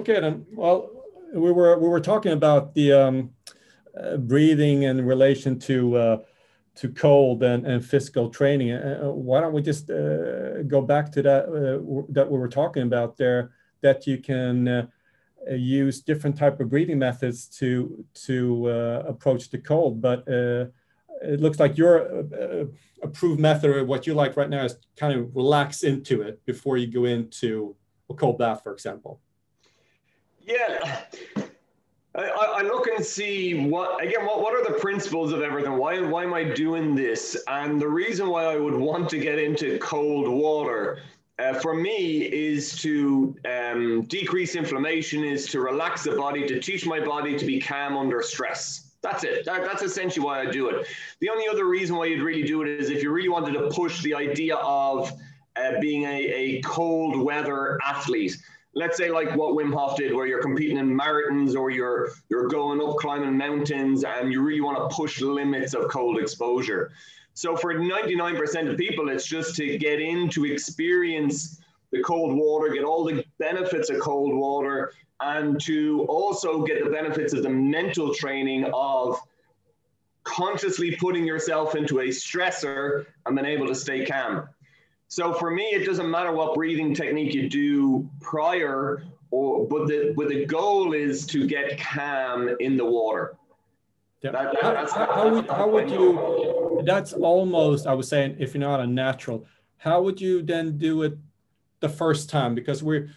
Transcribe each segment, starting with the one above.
Okay, then. Well, we were we were talking about the um, uh, breathing in relation to uh, to cold and, and physical training. Uh, uh why don't we just uh, go back to that uh, that we were talking about there? That you can use different type of breathing methods to to approach the cold, but it looks like your approved method, what you like right now, is kind of relax into it before you go into a cold bath, for example. Yeah. I, I, look and see what again what, what are the principles of everything? Why why am i doing this? And the reason why i would want to get into cold water uh, for me is to um, decrease inflammation is to relax the body to teach my body to be calm under stress. That's it. That, that's essentially why i do it. The only other reason why you'd really do it is if you really wanted to push the idea of uh, being a, a cold weather athlete let's say like what Wim Hof did, where you're competing in marathons or you're you're going up climbing mountains and you really want to push limits of cold exposure. So for 99% of people, it's just to get in to experience the cold water, get all the benefits of cold water, and to also get the benefits of the mental training of consciously putting yourself into a stressor and then able to stay calm. So for me, it doesn't matter what breathing technique you do prior, or but the but the goal is to get calm in the water. Yeah. That, that, that's, how, how, would, how would you? That's almost I was saying if you're not a natural, how would you then do it the first time? Because we're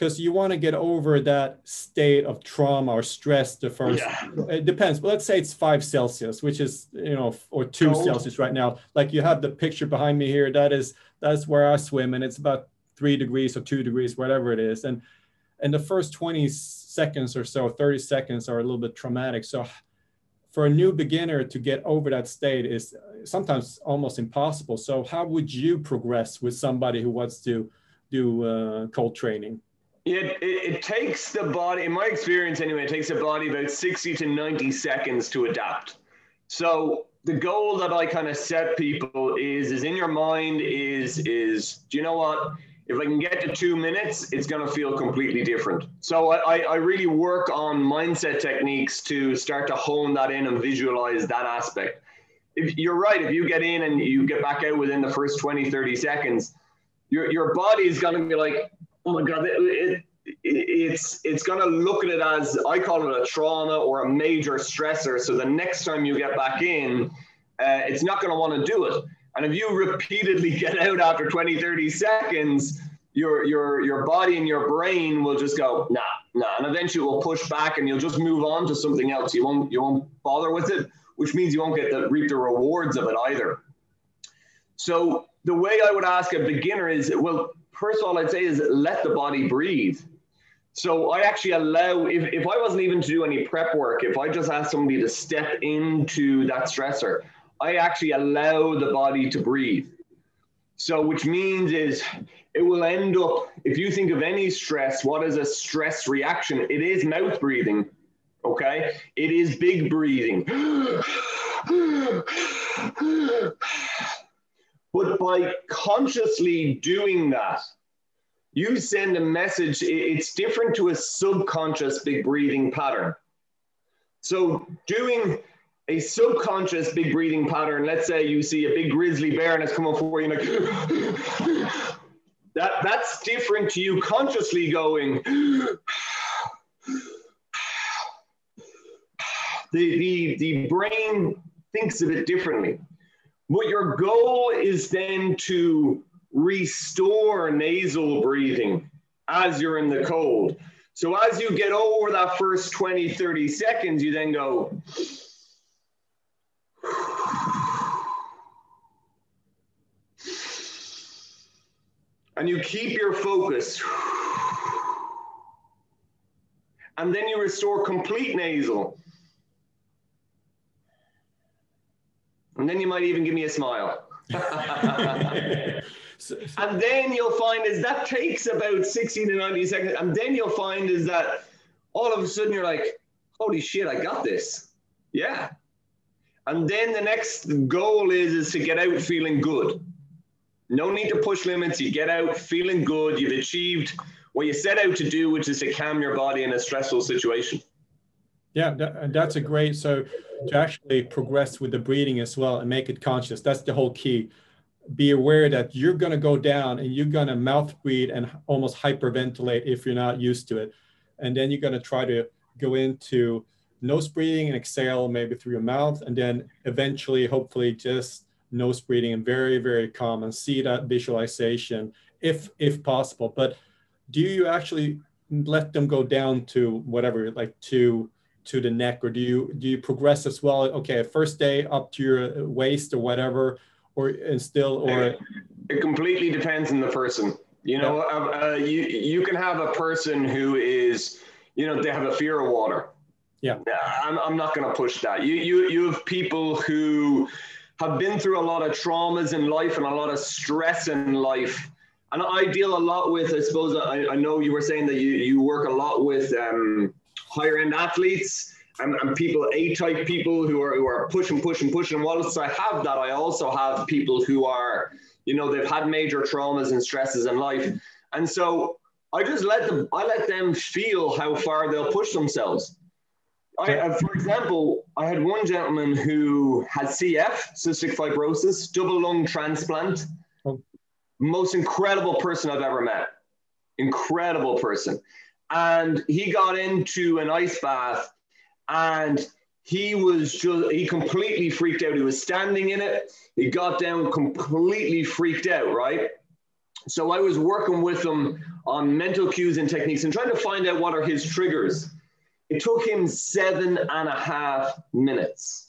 because you want to get over that state of trauma or stress the first yeah. it depends but let's say it's five celsius which is you know or two Cold. celsius right now like you have the picture behind me here that is that's where i swim and it's about three degrees or two degrees whatever it is. And and the first 20 seconds or so 30 seconds are a little bit traumatic. So for a new beginner to get over that state is sometimes almost impossible. So how would you progress with somebody who wants to do uh, cold training? It, it, it, takes the body, in my experience anyway, it takes the body about 60 to 90 seconds to adapt. So the goal that I kind of set people is, is in your mind is, is, do you know what? If I can get to two minutes, it's going to feel completely different. So I, I really work on mindset techniques to start to hone that in and visualize that aspect. If you're right, if you get in and you get back out within the first 20, 30 seconds, your, your body is going to be like, oh my god, it, it, it's it's going to look at it as I call it a trauma or a major stressor. So the next time you get back in, uh, it's not going to want to do it. And if you repeatedly get out after 20, 30 seconds, your your your body and your brain will just go nah nah, and eventually will push back, and you'll just move on to something else. You won't you won't bother with it, which means you won't get the reap the rewards of it either. So the way I would ask a beginner is, well, first of all, I'd say is let the body breathe. So I actually allow, if, if I wasn't even to do any prep work, if I just asked somebody to step into that stressor, I actually allow the body to breathe. So, which means is it will end up, if you think of any stress, what is a stress reaction? It is mouth breathing. Okay. It is big breathing. But by consciously doing that, you send a message, it's different to a subconscious big breathing pattern. So, doing a subconscious big breathing pattern, let's say you see a big grizzly bear and it's coming for you, like that, that's different to you consciously going. the, the, the brain thinks of it differently. But your goal is then to restore nasal breathing as you're in the cold. So as you get over that first 20, 30 seconds, you then go. And you keep your focus. And then you restore complete nasal. And then you might even give me a smile. and then you'll find is that takes about 60 to 90 seconds. And then you'll find is that all of a sudden you're like, holy shit, I got this. Yeah. And then the next goal is, is to get out feeling good. No need to push limits. You get out feeling good. You've achieved what you set out to do, which is to calm your body in a stressful situation. Yeah, that, that's a great. So to actually progress with the breathing as well and make it conscious, that's the whole key. Be aware that you're going to go down and you're going to mouth breathe and almost hyperventilate if you're not used to it. And then you're going to try to go into nose breathing and exhale maybe through your mouth. And then eventually, hopefully, just nose breathing and very, very calm and see that visualization if if possible. But do you actually let them go down to whatever, like to to the neck, or do you do you progress as well? Okay, first day up to your waist or whatever, or and still or it completely depends on the person. You know, yeah. uh, uh, you you can have a person who is, you know, they have a fear of water. Yeah, I'm, I'm not going to push that. You you you have people who have been through a lot of traumas in life and a lot of stress in life. And I deal a lot with, I suppose, I, I know you were saying that you, you work a lot with um, higher end athletes and, and people, A type people who are, who are pushing, pushing, pushing. And whilst I have that, I also have people who are, you know, they've had major traumas and stresses in life. And so I just let them, I let them feel how far they'll push themselves. I, uh, for example, I had one gentleman who had CF, cystic fibrosis, double lung transplant. Oh. Most incredible person I've ever met. Incredible person. And he got into an ice bath and he was just, he completely freaked out. He was standing in it. He got down completely freaked out, right? So I was working with him on mental cues and techniques and trying to find out what are his triggers. It took him seven and a half minutes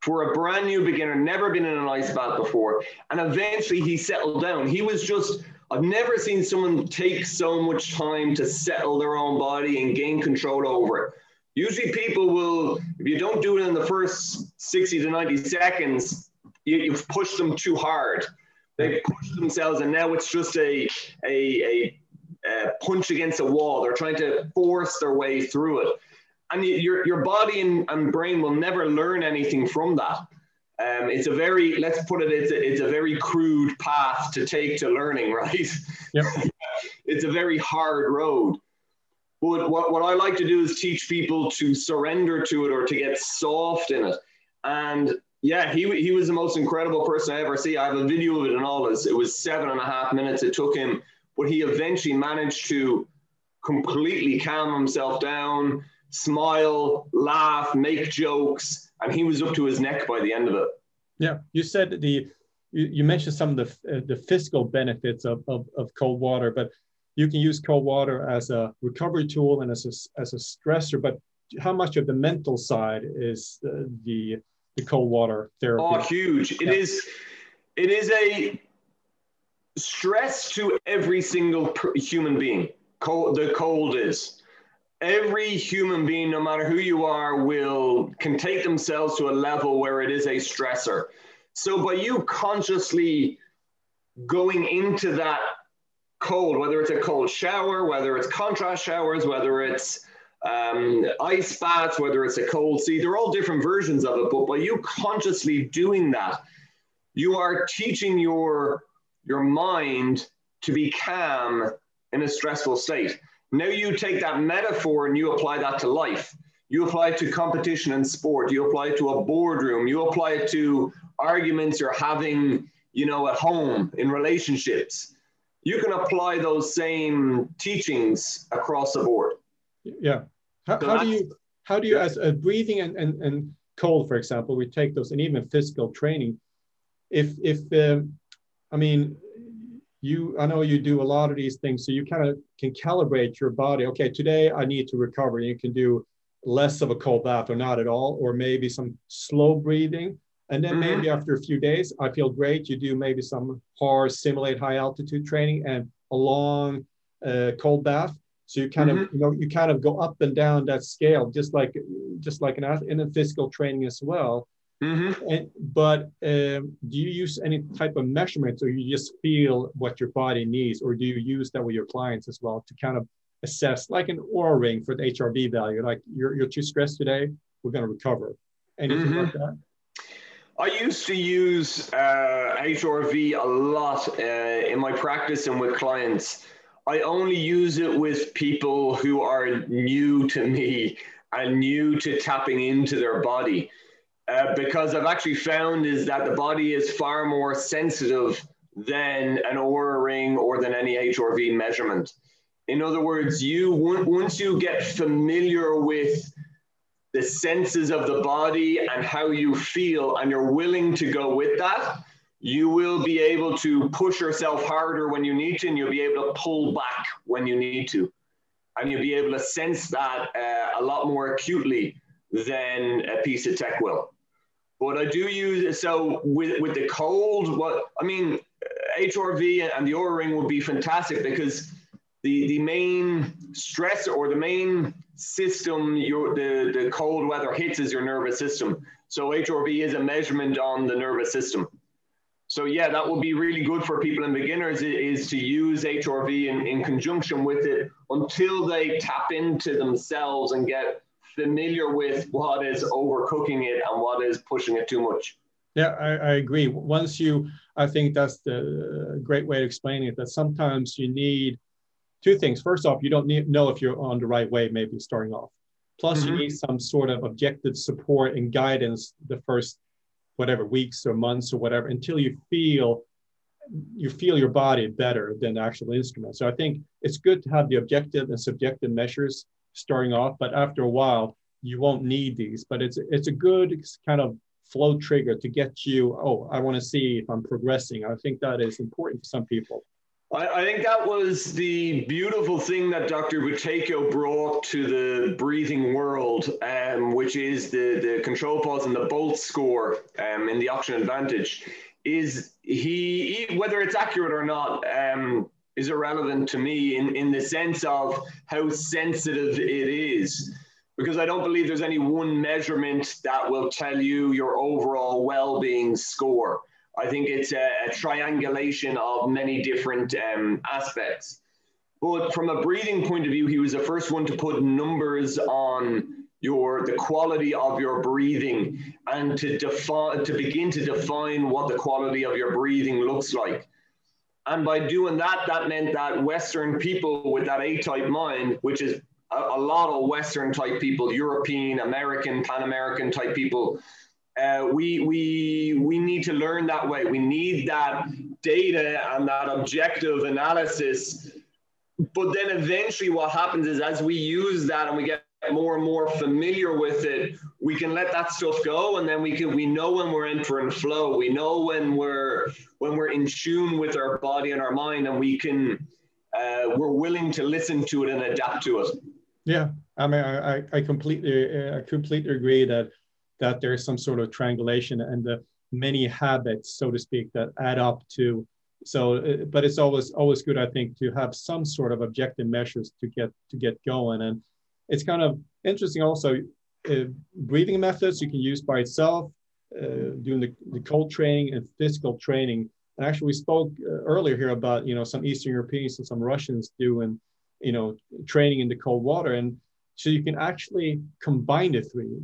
for a brand new beginner, never been in an ice bath before. And eventually he settled down. He was just, I've never seen someone take so much time to settle their own body and gain control over it. Usually people will, if you don't do it in the first 60 to 90 seconds, you, you've pushed them too hard. They've pushed themselves and now it's just a, a, a uh, punch against a wall. They're trying to force their way through it. And your, your body and, and brain will never learn anything from that. Um, it's a very, let's put it, it's a, it's a very crude path to take to learning, right? Yep. it's a very hard road. But what, what I like to do is teach people to surrender to it or to get soft in it. And yeah, he, he was the most incredible person I ever see. I have a video of it and all. This. It was seven and a half minutes. It took him but he eventually managed to completely calm himself down, smile, laugh, make jokes, and he was up to his neck by the end of it. Yeah, you said the you, you mentioned some of the uh, the physical benefits of, of, of cold water, but you can use cold water as a recovery tool and as a, as a stressor. But how much of the mental side is uh, the the cold water therapy? Oh, huge! It yeah. is. It is a stress to every single human being. Cold, the cold is. Every human being, no matter who you are, will can take themselves to a level where it is a stressor. So by you consciously going into that cold, whether it's a cold shower, whether it's contrast showers, whether it's um, ice baths, whether it's a cold sea, they're all different versions of it. But by you consciously doing that, you are teaching your your mind to be calm in a stressful state. Now you take that metaphor and you apply that to life. You apply it to competition and sport. You apply it to a boardroom. You apply it to arguments you're having, you know, at home in relationships. You can apply those same teachings across the board. Yeah. How, so how do you how do you as a breathing and, and, and cold, for example, we take those and even physical training. If if um, I mean, you I know you do a lot of these things, so you kind of can calibrate your body. Okay, today I need to recover. You can do less of a cold bath or not at all, or maybe some slow breathing. And then mm-hmm. maybe after a few days, I feel great. You do maybe some hard simulate high altitude training and a long uh, cold bath. So you kind mm-hmm. of you know you kind of go up and down that scale, just like just like an in a physical training as well. Mm-hmm. And, but um, do you use any type of measurements, or you just feel what your body needs, or do you use that with your clients as well to kind of assess, like an Oura ring for the HRV value? Like you're you're too stressed today, we're going to recover. Anything mm-hmm. like that? I used to use uh, HRV a lot uh, in my practice and with clients. I only use it with people who are new to me and new to tapping into their body. Uh, because I've actually found is that the body is far more sensitive than an Oura ring or than any HRV measurement. In other words, you once you get familiar with the senses of the body and how you feel, and you're willing to go with that, you will be able to push yourself harder when you need to, and you'll be able to pull back when you need to. And you'll be able to sense that uh, a lot more acutely than a piece of tech will. But I do use so with with the cold. What I mean, HRV and the O ring would be fantastic because the the main stress or the main system your the, the cold weather hits is your nervous system. So HRV is a measurement on the nervous system. So yeah, that would be really good for people and beginners is to use HRV in, in conjunction with it until they tap into themselves and get familiar with what is overcooking it and what is pushing it too much. Yeah, I, I agree. Once you, I think that's the great way to explain it, that sometimes you need two things. First off, you don't need, know if you're on the right way, maybe starting off. Plus, mm-hmm. you need some sort of objective support and guidance the first whatever weeks or months or whatever until you feel you feel your body better than the actual instrument. So I think it's good to have the objective and subjective measures starting off, but after a while you won't need these. But it's it's a good kind of flow trigger to get you. Oh, I want to see if I'm progressing. I think that is important for some people. I, I think that was the beautiful thing that Dr. Buteyko brought to the breathing world, um, which is the, the control pause and the BOLT score um, in the oxygen advantage. Is he, he whether it's accurate or not, um, is irrelevant to me in, in the sense of how sensitive it is. Because I don't believe there's any one measurement that will tell you your overall well being score. I think it's a, a triangulation of many different um, aspects. But from a breathing point of view, he was the first one to put numbers on your the quality of your breathing and to define to begin to define what the quality of your breathing looks like. And by doing that, that meant that Western people with that A-type mind, which is a, a lot of Western type people, European, American, Pan American type people, uh, we, we, we need to learn that way. We need that data and that objective analysis. But then eventually, what happens is as we use that and we get more and more familiar with it, we can let that stuff go, and then we can we know when we're entering flow. We know when we're when we're in tune with our body and our mind, and we can uh, we're willing to listen to it and adapt to it. Yeah, I mean, I, I completely I completely agree that that there's some sort of triangulation and the many habits, so to speak, that add up to. So, uh, but it's always always good, I think, to have some sort of objective measures to get to get going. And it's kind of interesting also. Uh, breathing methods you can use by itself, uh, doing the, the cold training and physical training. And actually, we spoke uh, earlier here about you know some Eastern Europeans and some Russians doing you know training in the cold water, and so you can actually combine the three.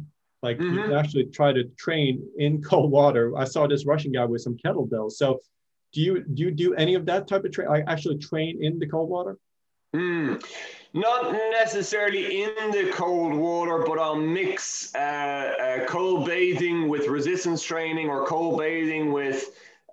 Like mm-hmm. you can actually try to train in cold water. I saw this Russian guy with some kettlebells. So do you do you do any of that type of train? I actually train in the cold water. Mm. Not necessarily in the cold water, but I'll mix uh, uh, cold bathing with resistance training or cold bathing with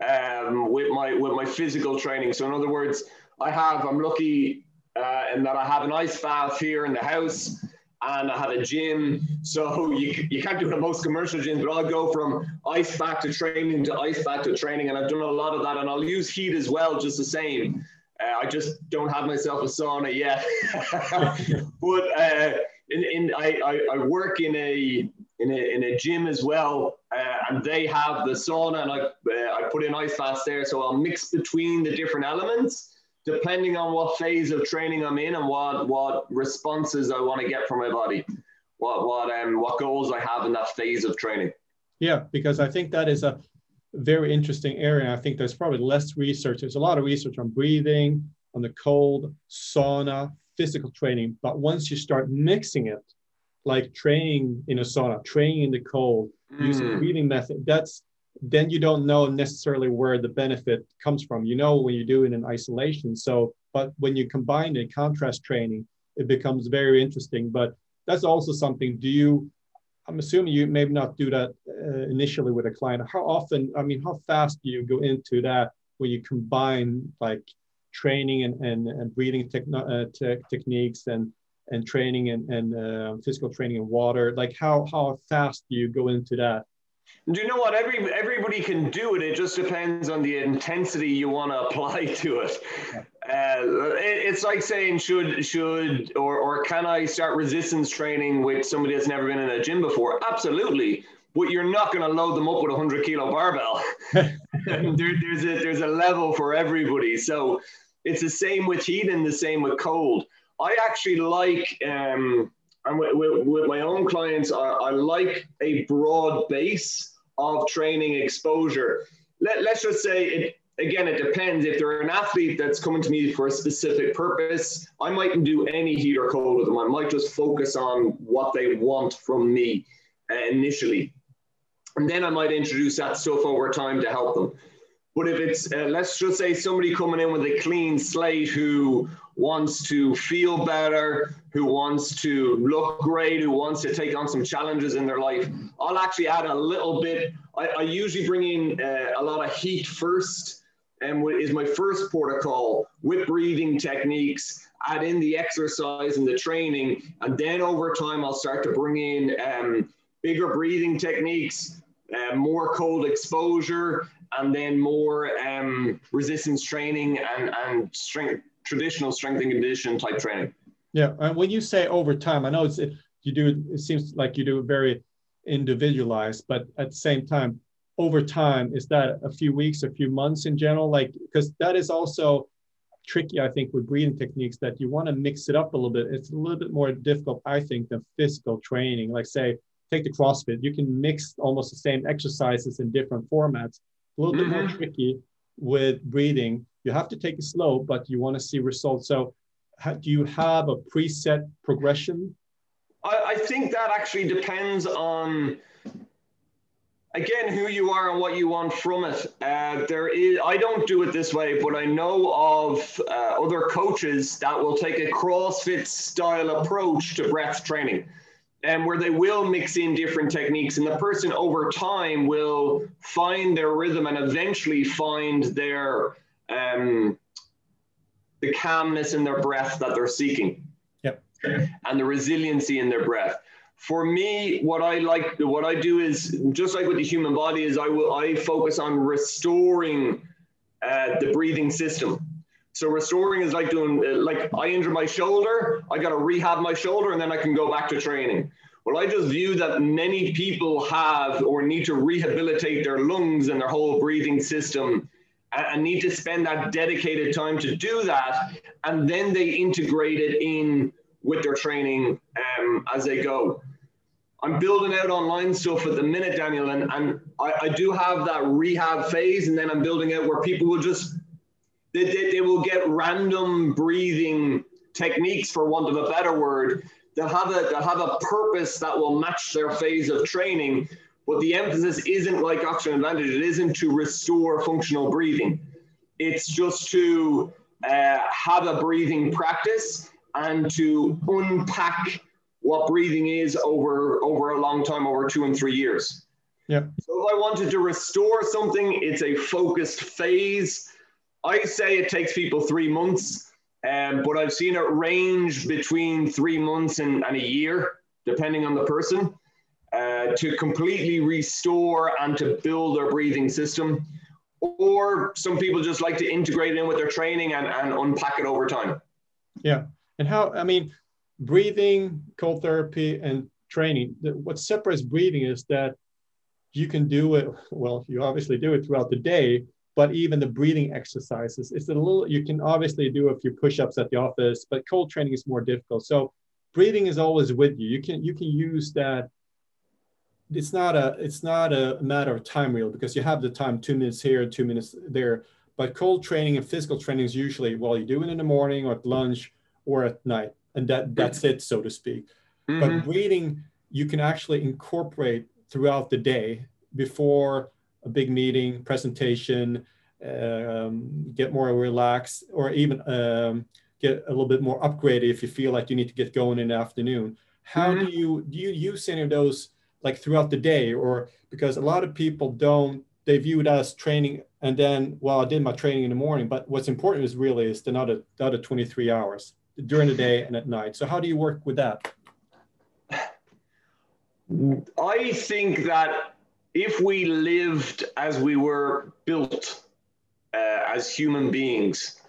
um, with my with my physical training. So in other words, I have I'm lucky uh, in that I have an ice bath here in the house and I have a gym. So you, you can't do at most commercial gyms, but I'll go from ice back to training to ice back to training. And I've done a lot of that. And I'll use heat as well, just the same. Uh, I just don't have myself a sauna yet. but uh, in, in, I, I, I, work in a, in a, in a gym as well. Uh, and they have the sauna and I, uh, I put in ice baths there. So I'll mix between the different elements depending on what phase of training I'm in and what what responses I want to get from my body, what what um what goals I have in that phase of training. Yeah, because I think that is a very interesting area. I think there's probably less research. There's a lot of research on breathing, on the cold, sauna, physical training. But once you start mixing it, like training in a sauna, training in the cold, mm. using breathing method, that's then you don't know necessarily where the benefit comes from. You know when you do it in isolation. So but when you combine it, contrast training, it becomes very interesting. But that's also something. Do you? I'm assuming you maybe not do that uh, initially with a client. How often? I mean, how fast do you go into that when you combine like training and and, and breathing techno- uh, te- techniques and and training and, and uh, physical training in water? Like how how fast do you go into that? Do you know what? Every everybody can do it. It just depends on the intensity you want to apply to it. Uh, it it's like saying should should or or can I start resistance training with somebody that's never been in a gym before? Absolutely. But you're not going to load them up with a hundred kilo barbell. there, there's a there's a level for everybody. So it's the same with heat and the same with cold. I actually like um, and with, with, with my own clients, I, I, like a broad base of training exposure. Let, let's just say it again, it depends. If they're an athlete that's coming to me for a specific purpose, I mightn't do any heat or cold with them. I might just focus on what they want from me uh, initially. And then I might introduce that stuff over time to help them. But if it's, uh, let's just say somebody coming in with a clean slate who wants to feel better, who wants to look great, who wants to take on some challenges in their life, I'll actually add a little bit. I, I usually bring in uh, a lot of heat first, and is my first protocol with breathing techniques. Add in the exercise and the training, and then over time I'll start to bring in um, bigger breathing techniques, uh, more cold exposure, and then more um, resistance training and, and strength traditional strength and condition type training. Yeah, and when you say over time, I know it's you do. It seems like you do it very individualized, but at the same time, over time, is that a few weeks, a few months in general? Like because that is also tricky, I think, with breathing techniques that you want to mix it up a little bit. It's a little bit more difficult, I think, than physical training. Like say, take the CrossFit, you can mix almost the same exercises in different formats. A little mm-hmm. bit more mm-hmm. tricky with breathing you have to take it slow, but you want to see results. So, do you have a preset progression? I, I think that actually depends on again who you are and what you want from it uh, there is i don't do it this way but i know of uh, other coaches that will take a crossfit style approach to breath training and where they will mix in different techniques and the person over time will find their rhythm and eventually find their um, the calmness in their breath that they're seeking. Yep. And the resiliency in their breath. For me, what I like, what I do is just like with the human body, is I will I focus on restoring uh, the breathing system. So restoring is like doing uh, like I injure my shoulder, I got to rehab my shoulder, and then I can go back to training. Well, I just view that many people have or need to rehabilitate their lungs and their whole breathing system and need to spend that dedicated time to do that. And then they integrate it in with their training um, as they go. I'm building out online stuff at the minute, Daniel, and, and I, I do have that rehab phase, and then I'm building out where people will just they, they, they will get random breathing techniques, for want of a better word, that have a that have a purpose that will match their phase of training but the emphasis isn't like oxygen advantage. It isn't to restore functional breathing. It's just to uh, have a breathing practice and to unpack what breathing is over over a long time, over two and three years. Yeah. So if I wanted to restore something, it's a focused phase. I say it takes people three months, um, but I've seen it range between three months and, and a year, depending on the person. Uh, to completely restore and to build their breathing system. Or some people just like to integrate it in with their training and, and unpack it over time. Yeah. And how, I mean, breathing, cold therapy, and training, what separates breathing is that you can do it, well, you obviously do it throughout the day, but even the breathing exercises, it's a little, you can obviously do a few push ups at the office, but cold training is more difficult. So breathing is always with you. You can, you can use that it's not a it's not a matter of time real because you have the time two minutes here two minutes there but cold training and physical training is usually well you do it in the morning or at lunch or at night and that that's it so to speak mm-hmm. but breathing you can actually incorporate throughout the day before a big meeting presentation um, get more relaxed or even um, get a little bit more upgraded if you feel like you need to get going in the afternoon how mm-hmm. do you do you use any of those like throughout the day or because a lot of people don't they view it as training and then well i did my training in the morning but what's important is really is the other, the other 23 hours during the day and at night. So how do you work with that? I think that if we lived as we were built uh, as human beings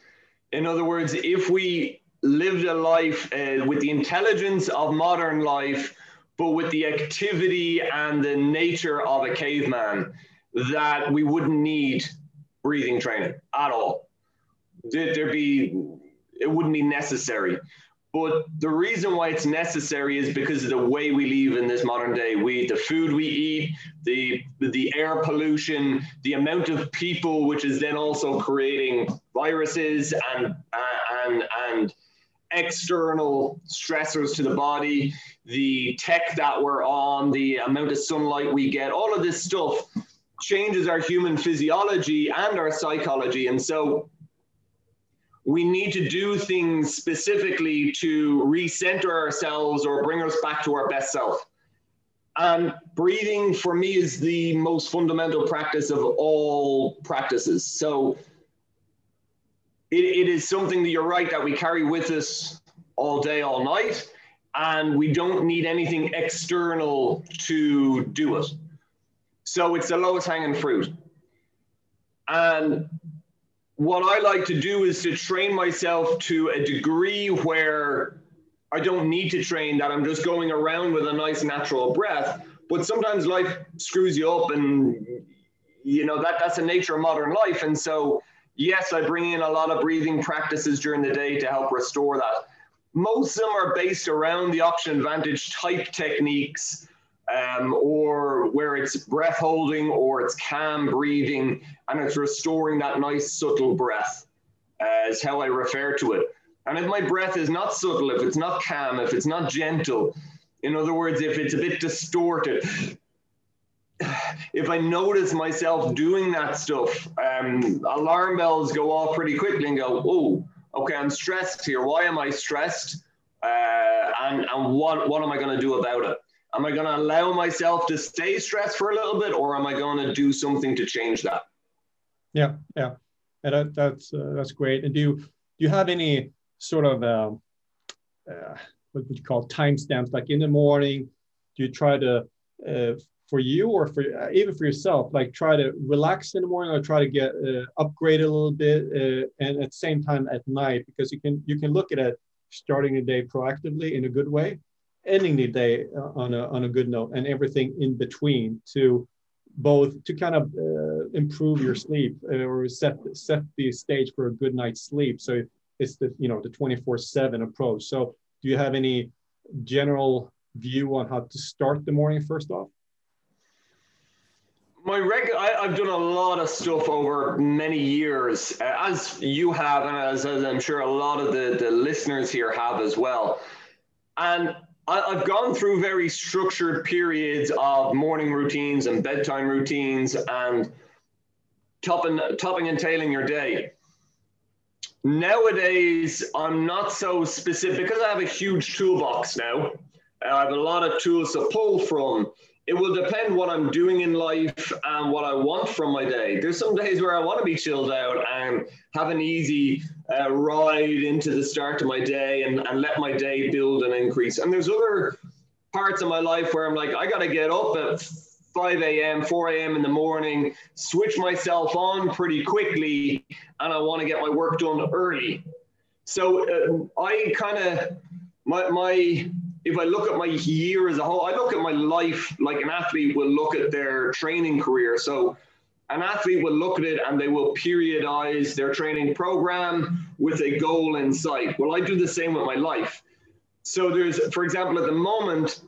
in other words if we lived a life uh, with the intelligence of modern life but with the activity and the nature of a caveman that we wouldn't need breathing training at all. There'd be, it wouldn't be necessary. But the reason why it's necessary is because of the way we live in this modern day. We, the food we eat, the the air pollution, the amount of people, which is then also creating viruses and and and external stressors to the body, the tech that we're on, the amount of sunlight we get, all of this stuff changes our human physiology and our psychology. And so we need to do things specifically to recenter ourselves or bring us back to our best self. And breathing for me is the most fundamental practice of all practices. So it, it is something that you're right that we carry with us all day, all night, and we don't need anything external to do it. So it's the lowest hanging fruit. And what I like to do is to train myself to a degree where I don't need to train, that I'm just going around with a nice natural breath. But sometimes life screws you up, and you know that that's the nature of modern life. And so, yes, I bring in a lot of breathing practices during the day to help restore that. Most of them are based around the oxygen advantage type techniques um, or where it's breath holding or it's calm breathing and it's restoring that nice subtle breath uh, is how I refer to it. And if my breath is not subtle, if it's not calm, if it's not gentle, in other words, if it's a bit distorted, if I notice myself doing that stuff, um, alarm bells go off pretty quickly and go, oh, okay, I'm stressed here. Why am I stressed? Uh, and and what, what am I going to do about it? Am I going to allow myself to stay stressed for a little bit, or am I going to do something to change that? Yeah, yeah, and that, that's uh, that's great. And do you do you have any sort of uh, uh, what would you call timestamps? Like in the morning, do you try to uh, for you or for uh, even for yourself, like try to relax in the morning or try to get uh, upgrade a little bit, and at the same time at night because you can you can look at it starting the day proactively in a good way ending the day uh, on a, on a good note and everything in between to both to kind of uh, improve your sleep uh, or set set the stage for a good night's sleep. So it's the you know the 24 7 approach. So do you have any general view on how to start the morning first off my reg I, have done a lot of stuff over many years uh, as you have and as, as i'm sure a lot of the, the listeners here have as well and I've gone through very structured periods of morning routines and bedtime routines and topping, topping and tailing your day. Nowadays, I'm not so specific because I have a huge toolbox now. I have a lot of tools to pull from it will depend what I'm doing in life and what I want from my day. There's some days where I want to be chilled out and have an easy uh, ride into the start of my day and, and let my day build and increase. And there's other parts of my life where I'm like, I got to get up at 5 a.m., 4 a.m. in the morning, switch myself on pretty quickly, and I want to get my work done early. So uh, I kind of, my, my if I look at my year as a whole, I look at my life like an athlete will look at their training career. So an athlete will look at it and they will periodize their training program with a goal in sight. Well, I do the same with my life. So there's, for example, at the moment,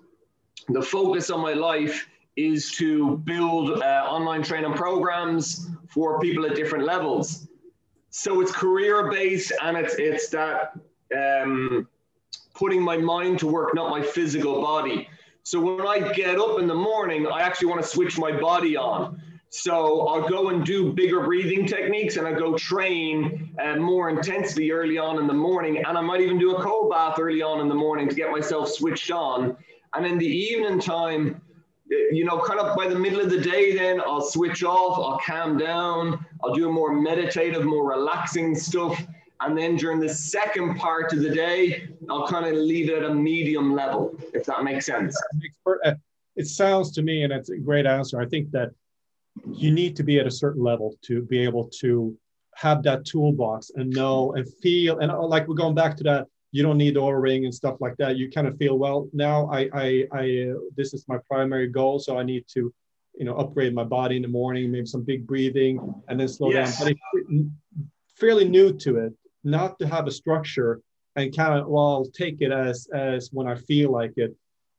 the focus on my life is to build uh, online training programs for people at different levels. So it's career based and it's it's that um, putting my mind to work, not my physical body. So when I get up in the morning, I actually want to switch my body on So I'll go and do bigger breathing techniques and I go train uh, more intensely early on in the morning. And I might even do a cold bath early on in the morning to get myself switched on. And in the evening time, you know, kind of by the middle of the day, then I'll switch off, I'll calm down, I'll do more meditative, more relaxing stuff. And then during the second part of the day, I'll kind of leave it at a medium level, if that makes sense. Uh, it sounds to me, and it's a great answer. I think that you need to be at a certain level to be able to have that toolbox and know and feel. And uh, like we're going back to that you don't need Oura ring and stuff like that. You kind of feel well now. I I, I uh, this is my primary goal, so I need to, you know, upgrade my body in the morning, maybe some big breathing, and then slow yes. down. But fairly new to it, not to have a structure and kind of well take it as as when I feel like it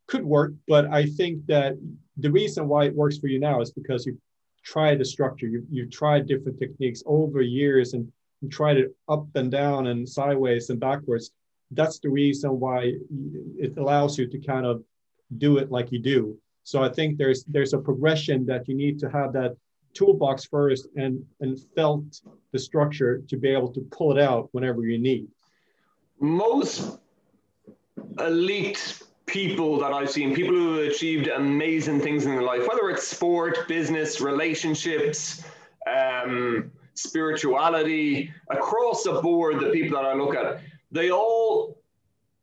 could work. But I think that the reason why it works for you now is because you tried the structure. You you've tried different techniques over years and you tried it up and down and sideways and backwards that's the reason why it allows you to kind of do it like you do. So I think there's there's a progression that you need to have that toolbox first and and felt the structure to be able to pull it out whenever you need. Most elite people that I've seen, people who have achieved amazing things in their life, whether it's sport, business, relationships, um, spirituality, across the board, the people that I look at, they all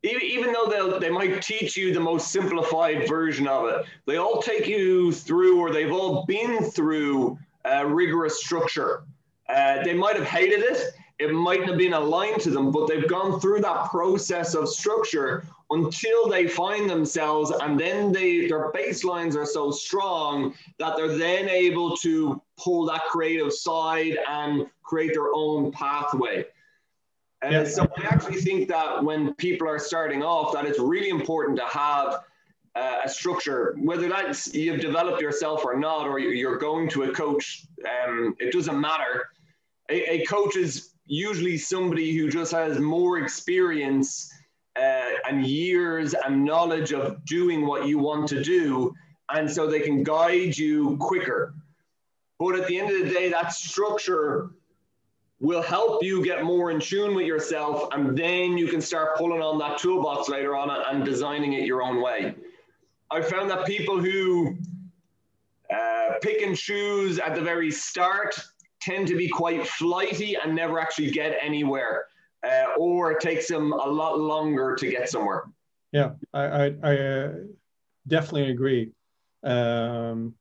even though they they might teach you the most simplified version of it, they all take you through, or they've all been through a rigorous structure. Uh, they might have hated it, it mightn't have been aligned to them, but they've gone through that process of structure until they find themselves, and then they their baselines are so strong that they're then able to pull that creative side and create their own pathway. And yeah. so I actually think that when people are starting off, that it's really important to have uh, a structure, whether that's you've developed yourself or not, or you're going to a coach, um, it doesn't matter. A, a, coach is usually somebody who just has more experience uh, and years and knowledge of doing what you want to do. And so they can guide you quicker. But at the end of the day, that structure will help you get more in tune with yourself and then you can start pulling on that toolbox later on and designing it your own way i found that people who uh, pick and choose at the very start tend to be quite flighty and never actually get anywhere uh, or it takes them a lot longer to get somewhere. Yeah i i, I uh, definitely agree. Um,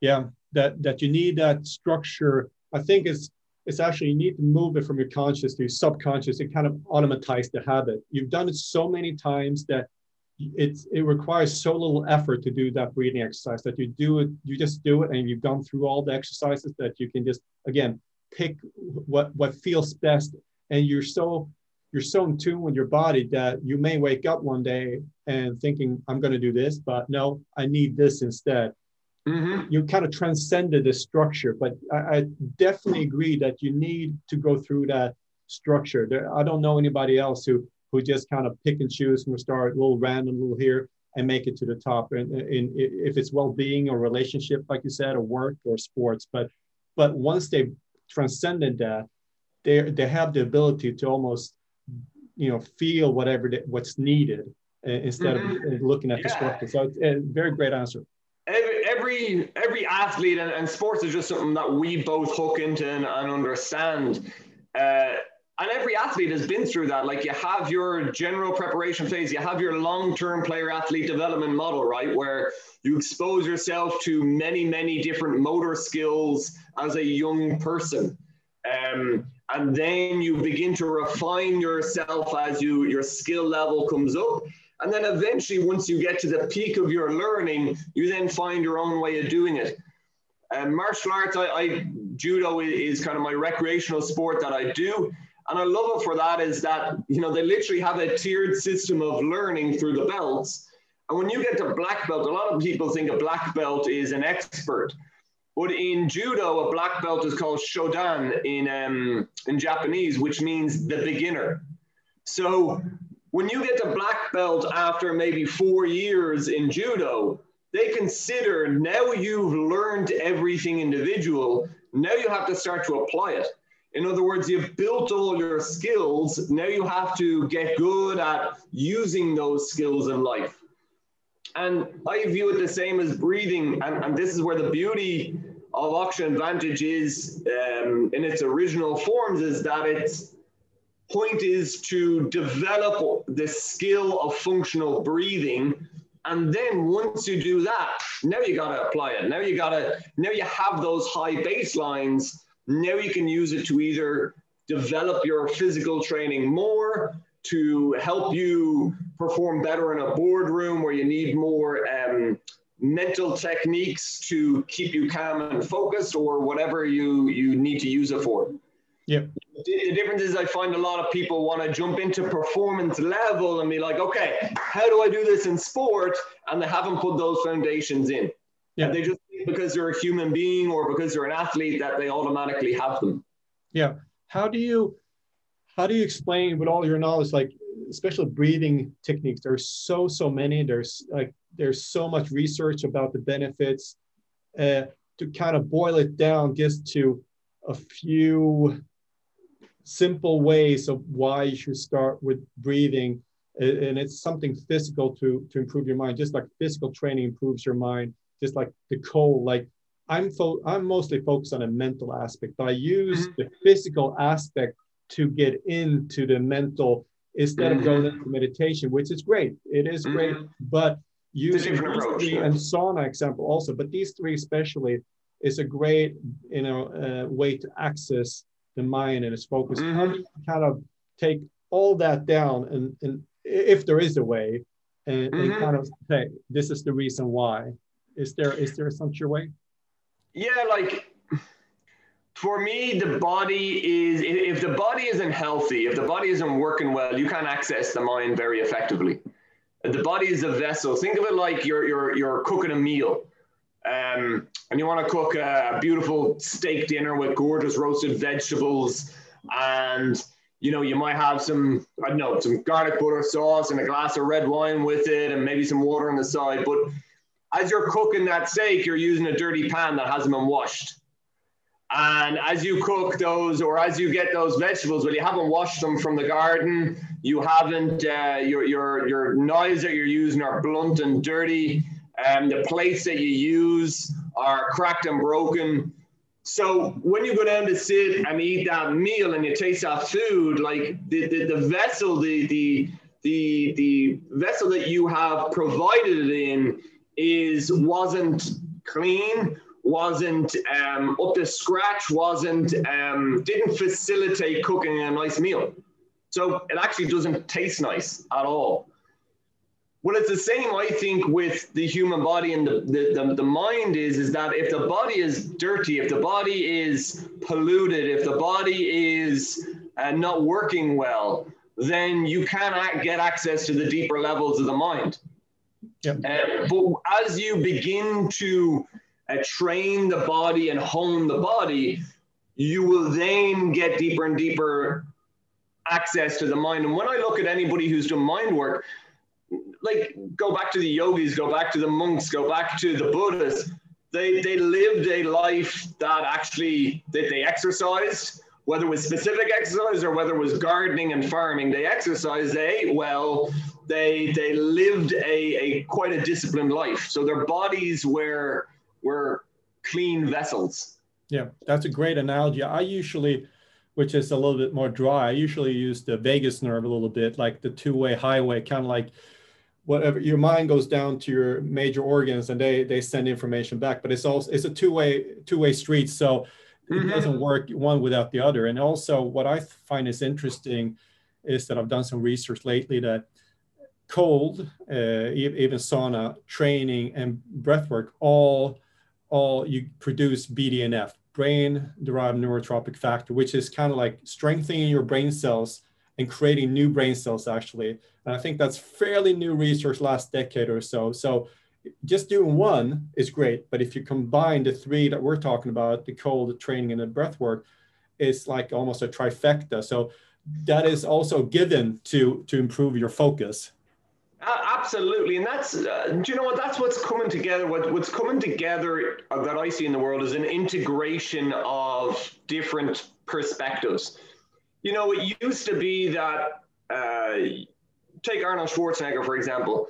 yeah that that you need that structure. I think it's it's actually you need to move it from your conscious to your subconscious and kind of automatize the habit. You've done it so many times that it's it requires so little effort to do that breathing exercise that you do it, you just do it and you've gone through all the exercises that you can just again pick what what feels best and you're so you're so in tune with your body that you may wake up one day and thinking i'm going to do this but no i need this instead Mm-hmm. You kind of transcended the structure, but I, I, definitely agree that you need to go through that structure. There, I don't know anybody else who who just kind of pick and choose from the start, a little random, a little here, and make it to the top. And, and if it's well-being or relationship, like you said, or work or sports, but but once they've transcended that, they they have the ability to almost you know feel whatever what's needed uh, instead mm-hmm. of looking at yeah. the structure. So it's a very great answer every every every athlete and, and, sports is just something that we both hook into and, and understand. Uh, and every athlete has been through that. Like you have your general preparation phase, you have your long-term player athlete development model, right? Where you expose yourself to many, many different motor skills as a young person. Um, and then you begin to refine yourself as you your skill level comes up and then eventually, once you get to the peak of your learning, you then find your own way of doing it. And martial arts, I, I judo is kind of my recreational sport that I do. And I love it for that is that, you know, they literally have a tiered system of learning through the belts. And when you get to black belt, a lot of people think a black belt is an expert. But in judo, a black belt is called shodan in, um, in Japanese, which means the beginner. So when you get to black belt after maybe four years in judo, they consider now you've learned everything individual, now you have to start to apply it. In other words, you've built all your skills. Now you have to get good at using those skills in life. And I view it the same as breathing. And, and this is where the beauty of Oxygen Advantage is um, in its original forms is that its point is to develop the skill of functional breathing. And then once you do that, now you got to apply it. Now you got to, now you have those high baselines now you can use it to either develop your physical training more, to help you perform better in a boardroom where you need more um, mental techniques to keep you calm and focused, or whatever you, you need to use it for. Yeah. The difference is I find a lot of people want to jump into performance level and be like, okay, how do I do this in sport? And they haven't put those foundations in. Yeah. And they just because they're a human being or because they're an athlete that they automatically have them. Yeah. How do you how do you explain with all your knowledge, like especially breathing techniques? There's so so many. There's like there's so much research about the benefits. Uh, to kind of boil it down just to a few simple ways of why you should start with breathing and it's something physical to to improve your mind just like physical training improves your mind just like the cold, like I'm fo- I'm mostly focused on a mental aspect, but I use mm-hmm. the physical aspect to get into the mental instead mm-hmm. of going into meditation, which is great. It is mm-hmm. great, but using approach, yeah. and sauna example also, but these three especially is a great you know uh, way to access the mind and its focus. How do you mm-hmm. kind of take all that down and, and if there is a way and, and mm-hmm. kind of say this is the reason why is there is there such a way? Yeah, like for me, the body is if the body isn't healthy, if the body isn't working well, you can't access the mind very effectively. The body is a vessel. Think of it like you're you're you're cooking a meal. Um, and you want to cook a beautiful steak dinner with gorgeous roasted vegetables and you know you might have some i don't know some garlic butter sauce and a glass of red wine with it and maybe some water on the side but as you're cooking that steak, you're using a dirty pan that hasn't been washed. And as you cook those, or as you get those vegetables, well, you haven't washed them from the garden. You haven't. Uh, your your your knives that you're using are blunt and dirty. And um, the plates that you use are cracked and broken. So when you go down to sit and eat that meal and you taste that food, like the, the, the vessel, the, the the the vessel that you have provided it in is wasn't clean, wasn't um, up to scratch, wasn't um, didn't facilitate cooking a nice meal. So it actually doesn't taste nice at all. Well, it's the same, I think, with the human body and the, the, the, the, mind is, is that if the body is dirty, if the body is polluted, if the body is uh, not working well, then you cannot get access to the deeper levels of the mind. Yep. Uh, but as you begin to uh, train the body and hone the body, you will then get deeper and deeper access to the mind. And when I look at anybody who's done mind work, like go back to the yogis, go back to the monks, go back to the Buddhists, they, they lived a life that actually that they exercised, whether it was specific exercise or whether it was gardening and farming, they exercised, they ate well, they they lived a, a quite a disciplined life. So their bodies were were clean vessels. Yeah, that's a great analogy. I usually, which is a little bit more dry, I usually use the vagus nerve a little bit, like the two-way highway, kind of like whatever your mind goes down to your major organs and they they send information back. But it's also it's a two-way two-way street. So it mm-hmm. doesn't work one without the other. And also what I find is interesting is that I've done some research lately that cold, uh, even sauna, training, and breath work, all, all you produce BDNF, brain-derived neurotropic factor, which is kind of like strengthening your brain cells and creating new brain cells, actually. And I think that's fairly new research last decade or so. So just doing one is great, but if you combine the three that we're talking about, the cold, the training, and the breath work, it's like almost a trifecta. So that is also given to to improve your focus absolutely, and that's uh, do you know what? That's what's coming together. What, what's coming together uh, that I see in the world is an integration of different perspectives. You know, it used to be that uh, take Arnold Schwarzenegger for example.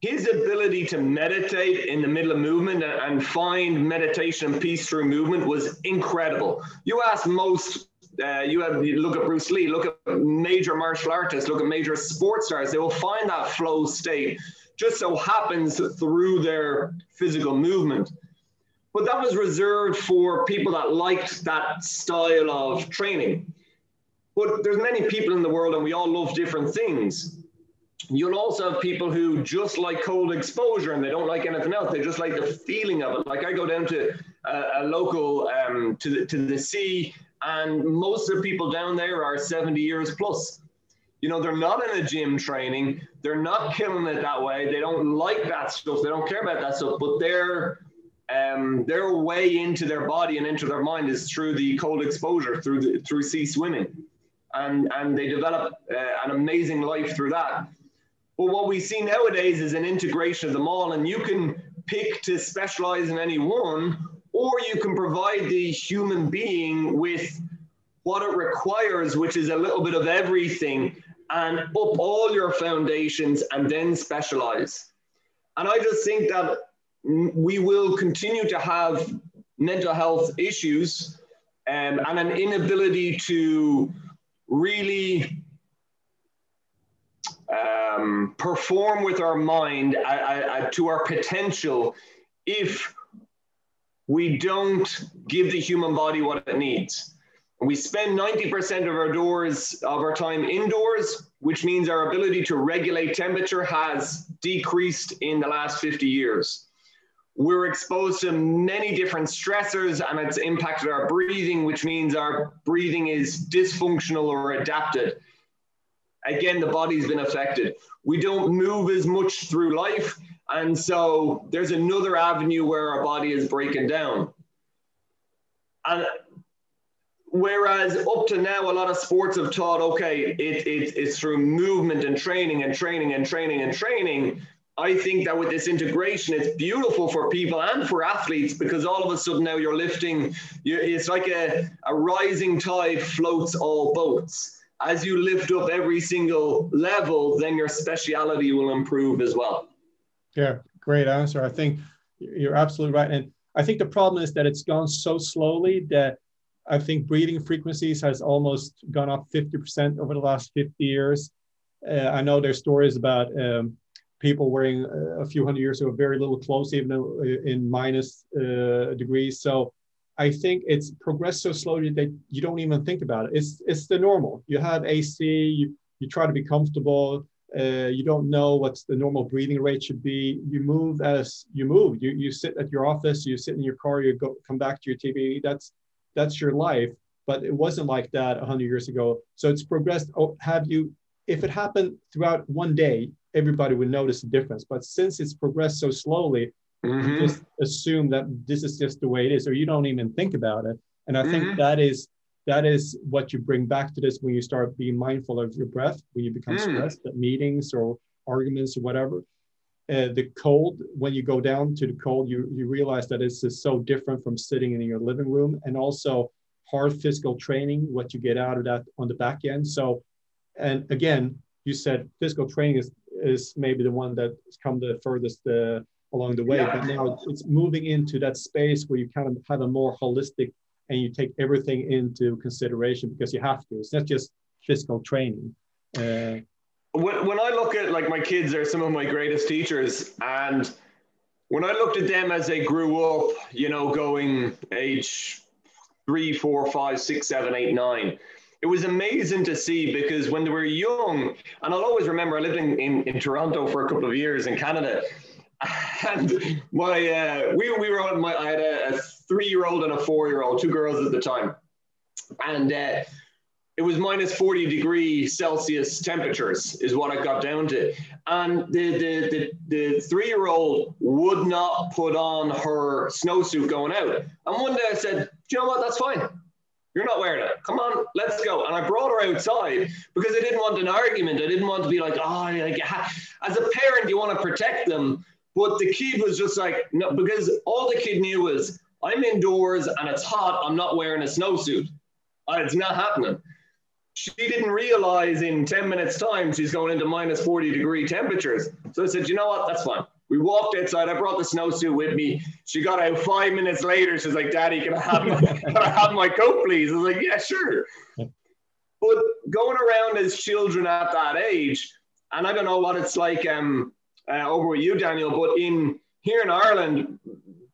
His ability to meditate in the middle of movement and find meditation and peace through movement was incredible. You ask most uh, you have you look at Bruce Lee, look at major martial artists, look at major sports stars. They will find that flow state. Just so happens through their physical movement. But that was reserved for people that liked that style of training. But there's many people in the world, and we all love different things. You'll also have people who just like cold exposure and they don't like anything else. They just like the feeling of it. Like I go down to a, a local um, to the to the sea and most of the people down there are 70 years plus. You know, they're not in a gym training, they're not killing it that way. They don't like that stuff, they don't care about that stuff, but their um, their way into their body and into their mind is through the cold exposure, through the through sea swimming, and and they develop uh, an amazing life through that. But what we see nowadays is an integration of them all, and you can pick to specialize in any one, or you can provide the human being with what it requires, which is a little bit of everything, and up all your foundations and then specialize. And I just think that we will continue to have mental health issues um, and an inability to really um, perform with our mind uh, uh, to our potential if we don't give the human body what it needs. We spend 90% of our doors of our time indoors, which means our ability to regulate temperature has decreased in the last 50 years. We're exposed to many different stressors and it's impacted our breathing, which means our breathing is dysfunctional or adapted. Again, the body's been affected. We don't move as much through life and so there's another avenue where our body is breaking down. And whereas up to now, a lot of sports have taught, okay, it, it, it's through movement and training and training and training and training. I think that with this integration, it's beautiful for people and for athletes because all of a sudden now you're lifting, you, it's like a, a rising tide floats all boats. As you lift up every single level, then your speciality will improve as well. Yeah, great answer. I think you're absolutely right. And I think the problem is that it's gone so slowly that I think breathing frequencies has almost gone up 50% over the last 50 years. Uh, I know there's stories about um, people wearing a few hundred years ago very little clothes, even in minus uh, degrees. So I think it's progressed so slowly that you don't even think about it. It's it's the normal. You have AC. You you try to be comfortable uh, you don't know what's the normal breathing rate should be. You move as you move. You, you sit at your office, you sit in your car, you go come back to your TV. That's that's your life. But it wasn't like that 100 years ago. So it's progressed. Oh, have you? If it happened throughout one day, everybody would notice the difference. But since it's progressed so slowly, mm-hmm. you just assume that this is just the way it is, or you don't even think about it. And I mm-hmm. think that is that is what you bring back to this when you start being mindful of your breath, when you become mm. stressed at meetings or arguments or whatever. Uh, the cold, when you go down to the cold, you, you realize that it's just so different from sitting in your living room and also hard physical training, what you get out of that on the back end. So, and again, you said physical training is, is maybe the one that's come the furthest uh, along the way, yeah. but now it's moving into that space where you kind of have a more holistic and you take everything into consideration because you have to. It's not just physical training. Uh, when, when I look at like my kids, are some of my greatest teachers, and when I looked at them as they grew up, you know, going age three, four, five, six, seven, eight, nine. It was amazing to see because when they were young, and I'll always remember I lived in, in, in Toronto for a couple of years in Canada, and my uh, we we were on my I had a, a three year old and a four year old, two girls at the time, and uh, it was minus 40 degree Celsius temperatures is what I got down to, and the the the, the three year old would not put on her snowsuit going out, and one day I said, you know what, that's fine. You're not wearing it. Come on, let's go. And I brought her outside because I didn't want an argument. I didn't want to be like, oh, like, as a parent, you want to protect them. But the kid was just like, no, because all the kid knew was, I'm indoors and it's hot. I'm not wearing a snowsuit. Uh, it's not happening. She didn't realize in 10 minutes' time she's going into minus 40 degree temperatures. So I said, you know what? That's fine. We walked outside. I brought the snowsuit with me. She got out five minutes later. She's like, Daddy, can I have my, can I have my coat, please? I was like, Yeah, sure. But going around as children at that age, and I don't know what it's like um, uh, over with you, Daniel, but in here in Ireland,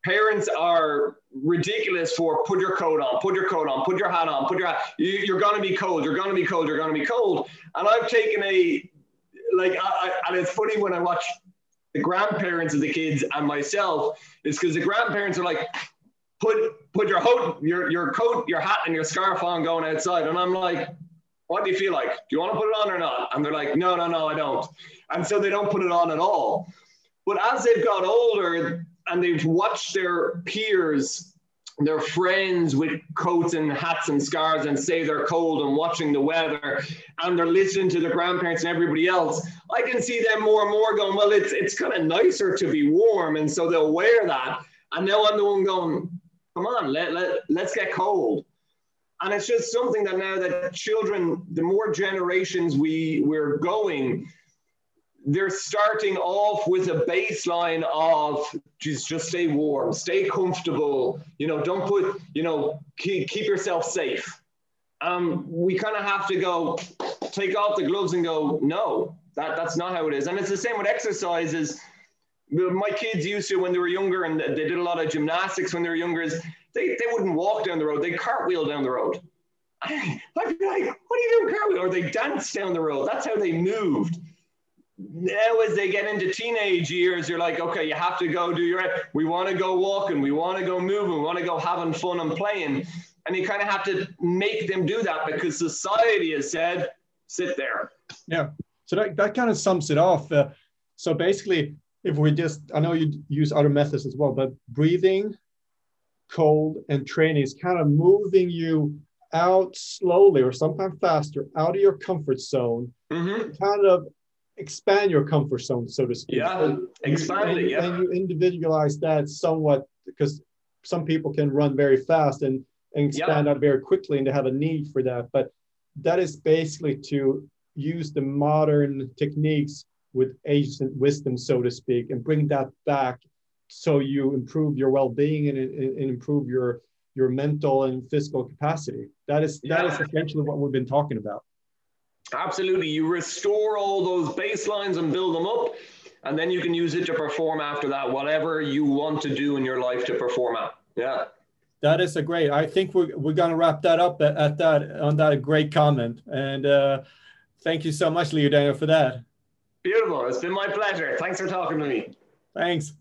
parents are ridiculous for put your coat on, put your coat on, put your hat on, put your hat. You, are gonna be cold. You're gonna be cold. You're gonna be cold. And I've taken a like, I, I, and it's funny when I watch the grandparents of the kids and myself is because the grandparents are like, put put your coat, your your coat, your hat, and your scarf on going outside. And I'm like, what do you feel like? Do you want to put it on or not? And they're like, no, no, no, I don't. And so they don't put it on at all. But as they've got older and they've watched their peers their friends with coats and hats and scarves and say they're cold and watching the weather and they're listening to their grandparents and everybody else i can see them more and more going well it's it's kind of nicer to be warm and so they'll wear that and now i'm the one going come on let, let, let's get cold. And it's just something that now that children the more generations we we're going they're starting off with a baseline of just just stay warm, stay comfortable. You know, don't put you know keep, keep yourself safe. Um, we kind of have to go take off the gloves and go no that that's not how it is. And it's the same with exercises. My kids used to when they were younger and they did a lot of gymnastics when they were younger is they, they wouldn't walk down the road. They cartwheel down the road. I'd be like what are you doing cartwheel or they dance down the road. That's how they moved now as they get into teenage years, you're like, okay, you have to go do your, we want to go walking, we want to go moving, we want to go having fun and playing. And you kind of have to make them do that because society has said, sit there. Yeah. So that, that kind of sums it off. Uh, so basically, if we just, I know you use other methods as well, but breathing, cold, and training is kind of moving you out slowly or sometimes faster out of your comfort zone, mm-hmm. kind of expand your comfort zone, so to speak. Yeah, expand it. Yeah, and you individualize that somewhat because some people can run very fast and, and expand yeah. out very quickly, and they have a need for that. But that is basically to use the modern techniques with ancient wisdom, so to speak, and bring that back so you improve your well-being and, and, and improve your your mental and physical capacity. That is that yeah. is essentially what we've been talking about. Absolutely. You restore all those baselines and build them up, and then you can use it to perform after that, whatever you want to do in your life to perform at. Yeah. That is a great. I think we're, we're going to wrap that up at, at that on that great comment. And uh, thank you so much, Leo Daniel, for that. Beautiful. It's been my pleasure. Thanks for talking to me. Thanks.